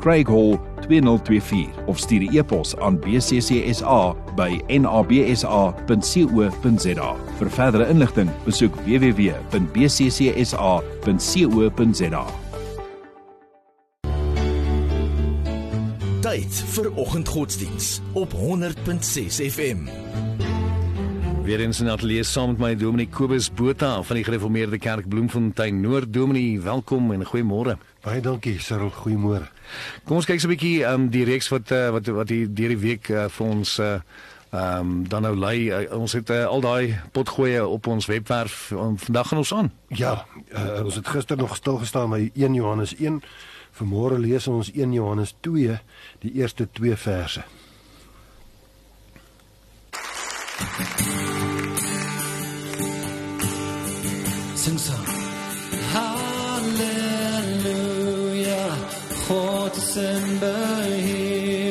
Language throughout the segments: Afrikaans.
Craig Hall 2024 of stuur 'n e-pos aan bccsa by nabsa.co.za. Vir verdere inligting, besoek www.bccsa.co.za. Tyd vir oggendgodsdiens op 100.6 FM. Weer eens in atelier saam met my Dominee Kobus Botha van die Gereformeerde Kerk Bloemfontein Noord. Dominee, welkom en goeiemôre. Baie dankie, Cyril. Goeiemôre. Kom ons kyk so 'n bietjie um die reeks wat uh, wat wat hier deur die week uh, vir ons uh, um dan nou lei. Uh, ons het uh, al daai potgoeie op ons webwerf. Um, vandag gaan ons aan. Ja, uh, ons het gister nog stil gestaan by 1 Johannes 1. Vanmôre lees ons 1 Johannes 2, die eerste 2 verse. Sing saam. God is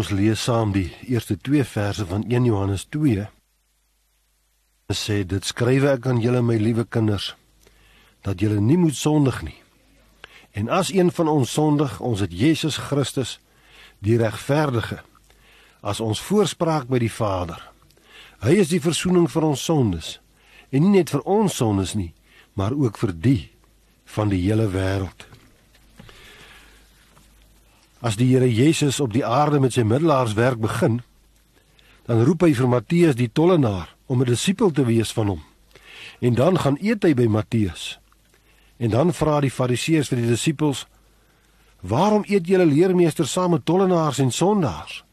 ons lees saam die eerste 2 verse van 1 Johannes 2. Dit sê dit skrywe ek aan julle my liewe kinders dat julle nie moet sondig nie. En as een van ons sondig, ons het Jesus Christus die regverdige as ons voorspraak by die Vader. Hy is die verzoening vir ons sondes en nie net vir ons sondes nie, maar ook vir die van die hele wêreld. As die Here Jesus op die aarde met sy middelaarswerk begin, dan roep hy vir Matteus die tollenaar om 'n disipel te wees van hom. En dan gaan eet hy by Matteus. En dan vra die Fariseërs vir die disippels: "Waarom eet julle leermeester saam met tollenaars en sondaars?"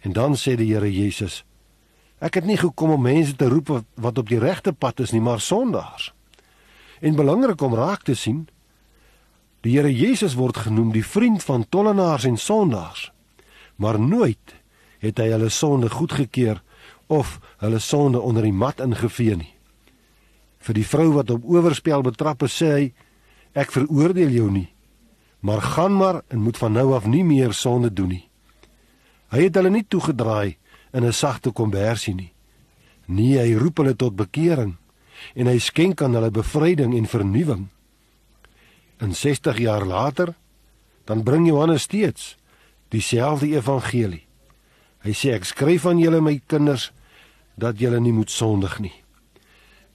En dan sê die Here Jesus: "Ek het nie gekom om mense te roep wat op die regte pad is nie, maar sondaars." En belangrik om raak te sien, die Here Jesus word genoem die vriend van tollenaars en sondaars, maar nooit het hy hulle sonde goedgekeur of hulle sonde onder die mat ingevee nie. Vir die vrou wat op oorspel betrap is, sê hy: Ek veroordeel jou nie, maar gaan maar en moet van nou af nie meer sonde doen nie. Hy het hulle nie toegedraai in 'n sagte konversie nie. Nee, hy roep hulle tot bekering en hy skenk aan hulle bevryding en vernuwing. In 60 jaar later dan bring Johannes steeds dieselfde evangelie. Hy sê ek skryf aan julle my kinders dat julle nie moet sondig nie.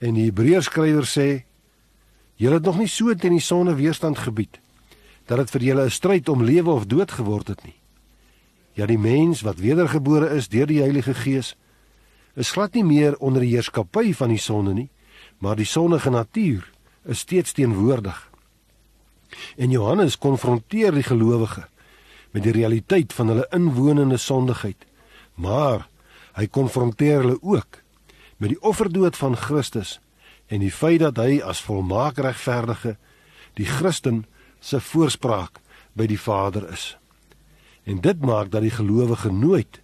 En die Hebreërskrywer sê: "Julle het nog nie so teen die sonde weerstand gebied dat dit vir julle 'n stryd om lewe of dood geword het nie. Ja, die mens wat wedergebore is deur die Heilige Gees, is glad nie meer onder die heerskappy van die sonde nie, maar die sondige natuur is steeds teenwoordig. En Johannes konfronteer die gelowige met die realiteit van hulle inwonende sondigheid, maar hy konfronteer hulle ook met die offerdood van Christus en die feit dat hy as volmaak regverdige die Christen se voorspraak by die Vader is. En dit maak dat die gelowige nooit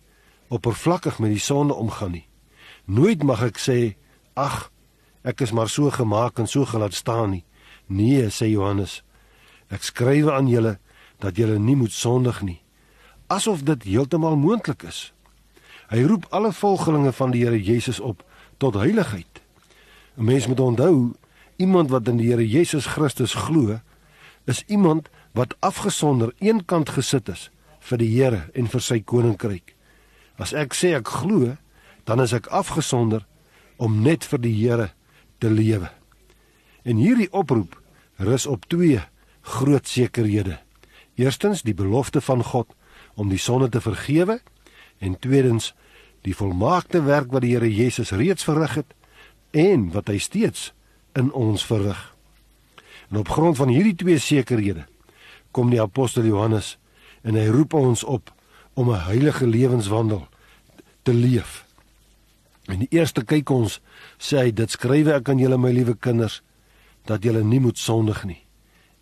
oppervlakkig met die sonde omgaan nie. Nooit mag ek sê, ag, ek is maar so gemaak en so gelaat staan nie. Nee, sê Johannes, ek skryf aan julle dat julle nie moet sondig nie, asof dit heeltemal moontlik is. Hy roep alle volgelinge van die Here Jesus op tot heiligheid. 'n Mens moet onthou, iemand wat in die Here Jesus Christus glo, is iemand wat afgesonder eenkant gesit is vir die Here en vir sy koninkryk. As ek sê ek glo, dan is ek afgesonder om net vir die Here te lewe. En hierdie oproep rus op twee groot sekerhede. Eerstens die belofte van God om die sonde te vergewe en tweedens die volmaakte werk wat die Here Jesus reeds verrig het en wat hy steeds in ons verrig. En op grond van hierdie twee sekerhede kom die apostel Johannes en hy roep ons op om 'n heilige lewenswandel te leef. In die eerste kyk ons sê hy dit skrywe ek aan julle my liewe kinders dat julle nie moet sondig nie.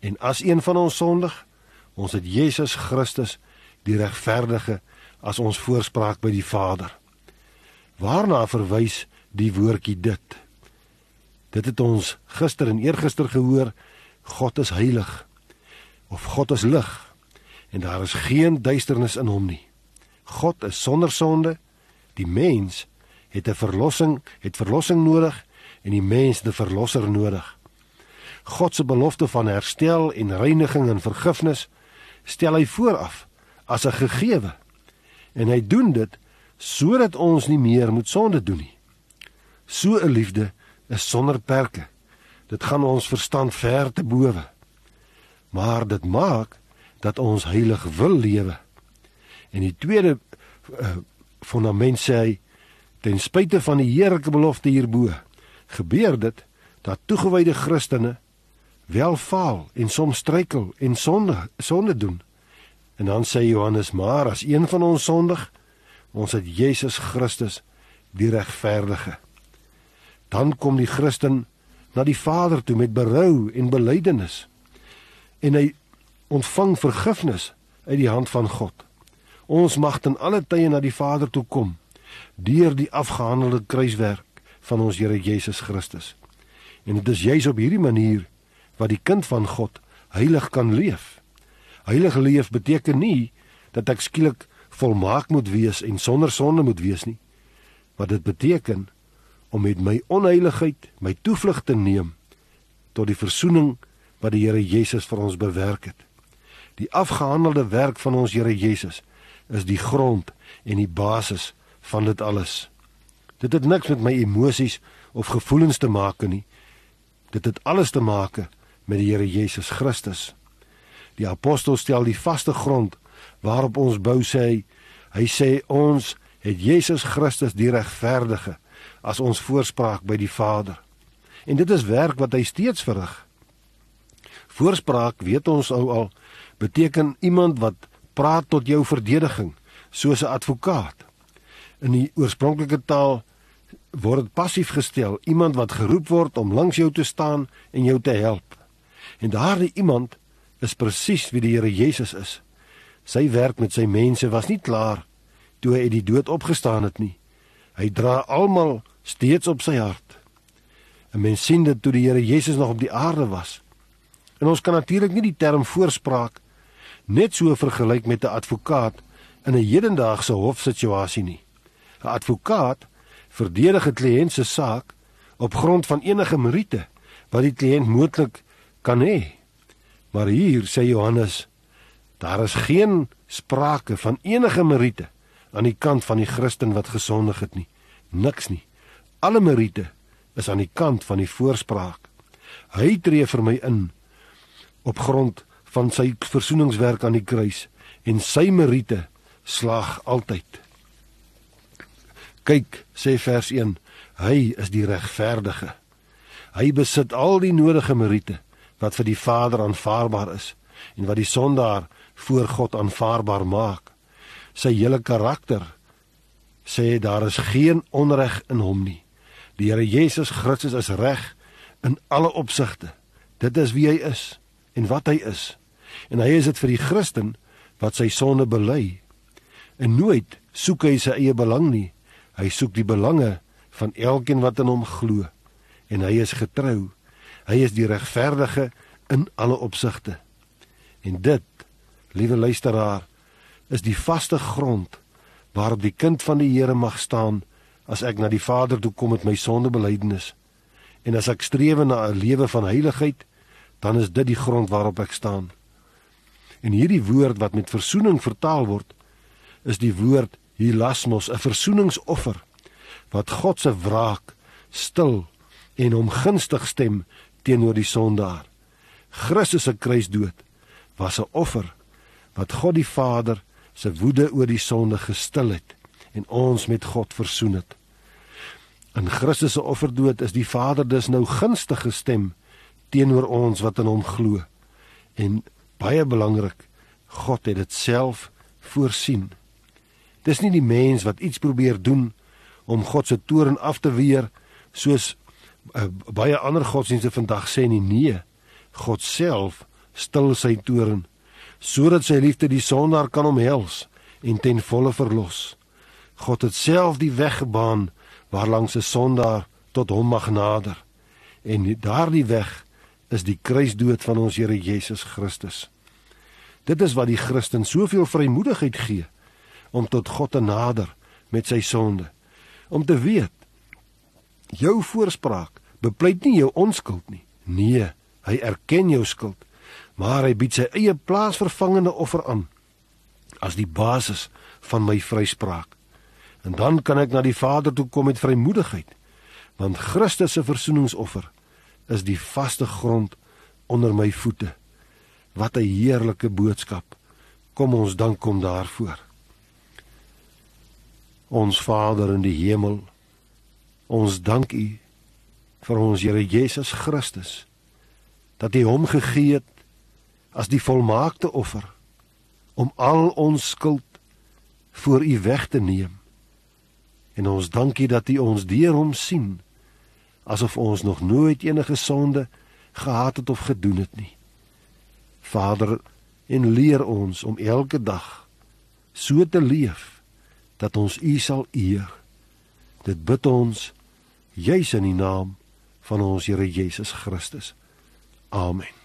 En as een van ons sondig, ons het Jesus Christus die regverdige as ons voorspraak by die Vader. Waarna verwys die woordjie dit? Dit het ons gister en eergister gehoor, God is heilig of God is lig en daar is geen duisternis in hom nie. God is sonder sonde. Die mens het 'n verlossing, het verlossing nodig en die mens 'n verlosser nodig. God se belofte van herstel en reiniging en vergifnis stel hy vooraf as 'n gegewe. En hy doen dit sodat ons nie meer moet sonde doen nie. So 'n liefde is sonder perke. Dit gaan ons verstand ver te bowe. Maar dit maak dat ons heilig wil lewe. En die tweede uh, fundament sê hy ten spyte van die heerlike belofte hierbo gebeur dit dat toegewyde Christene wel faal en soms struikel en sonde sonde doen. En dan sê Johannes maar as een van ons sondig Ons het Jesus Christus die regverdige. Dan kom die Christen na die Vader toe met berou en belydenis. En hy ontvang vergifnis uit die hand van God. Ons mag ten alle tye na die Vader toe kom deur die afgehandelde kruiswerk van ons Here Jesus Christus. En dit is juis op hierdie manier wat die kind van God heilig kan leef. Heilig leef beteken nie dat ek skielik volmaak moet wees en sonder sonde moet wees nie. Wat dit beteken om met my onheiligheid my toevlug te neem tot die verzoening wat die Here Jesus vir ons bewerk het. Die afgehandelde werk van ons Here Jesus is die grond en die basis van dit alles. Dit het niks met my emosies of gevoelens te maak nie. Dit het alles te maak met die Here Jesus Christus. Die apostel stel die vaste grond waarop ons bou sê hy, hy sê ons het Jesus Christus die regverdige as ons voorspraak by die Vader. En dit is werk wat hy steeds verrig. Voorspraak, weet ons ou al, beteken iemand wat praat tot jou verdediging, soos 'n advokaat. In die oorspronklike taal word dit passief gestel, iemand wat geroep word om langs jou te staan en jou te help. En daardie iemand is presies wie die Here Jesus is. Sy werk met sy mense was nie klaar toe hy uit die dood opgestaan het nie. Hy dra almal steeds op sy hart. 'n Mens sien dit toe die Here Jesus nog op die aarde was. En ons kan natuurlik nie die term voorspraak net so vergelyk met 'n advokaat in 'n hedendaagse hofsituasie nie. 'n Advokaat verdedig 'n kliënt se saak op grond van enige meriete wat die kliënt moontlik kan hê. Maar hier sê Johannes, daar is geen sprake van enige meriete aan die kant van die Christen wat gesondig het nie. Niks nie. Alle meriete is aan die kant van die voorspraak. Hy tree vir my in op grond van sy versoeningswerk aan die kruis en sy meriete slag altyd. Kyk, sê vers 1, hy is die regverdige. Hy besit al die nodige meriete wat vir die Vader aanvaarbaar is en wat die sondaar voor God aanvaarbaar maak. Sy hele karakter sê daar is geen onreg in hom nie. Die Here Jesus Christus is reg in alle opsigte. Dit is wie hy is en wat hy is. En hy is dit vir die Christen wat sy sonde bely. En nooit soek hy sy eie belang nie. Hy soek die belange van elkeen wat in hom glo. En hy is getrou. Hy is die regverdige in alle opsigte. En dit, liewe luisteraar, is die vaste grond waarop die kind van die Here mag staan as ek na die Vader toe kom met my sondebelydenis. En as ek streef na 'n lewe van heiligheid, dan is dit die grond waarop ek staan. En hierdie woord wat met verzoening vertaal word, is die woord hilasmos, 'n verzoeningsoffer wat God se wraak stil en hom gunstig stem teenoor die sondaar. Christus se kruisdood was 'n offer wat God die Vader se woede oor die sonde gestil het en ons met God versoen het. In Christus se offerdood is die Vader dus nou gunstig gestem teenoor ons wat in hom glo. En baie belangrik, God het dit self voorsien. Dis nie die mens wat iets probeer doen om God se toorn af te weer soos uh, baie ander godsdienste vandag sê nie nee. God self stil sy toorn sodat sy liefde die sondaar kan omhels en ten volle verlos. God het self die weg gebaan waarlangs 'n sondaar tot hom mag nader. En daardie weg is die kruisdood van ons Here Jesus Christus. Dit is wat die Christen soveel vrymoedigheid gee om tot God te nader met sy sonde. Om te weet jou voorspraak bepleit nie jou onskuld nie. Nee, hy erken jou skuld, maar hy bied sy eie plaasvervangende offer aan as die basis van my vryspraak. En dan kan ek na die Vader toe kom met vrymoedigheid, want Christus se versoeningsoffer is die vaste grond onder my voete. Wat 'n heerlike boodskap. Kom ons dank hom daarvoor. Ons Vader in die hemel, ons dank U vir ons Here Jesus Christus dat hy hom gegee het as die volmaakte offer om al ons skuld voor u weg te neem. En ons dankie dat u ons deur hom sien asof ons nog nooit enige sonde gehad het of gedoen het nie. Vader, en leer ons om elke dag so te leef dat ons u sal eer. Dit bid ons juis in die naam van ons Here Jesus Christus. Amen.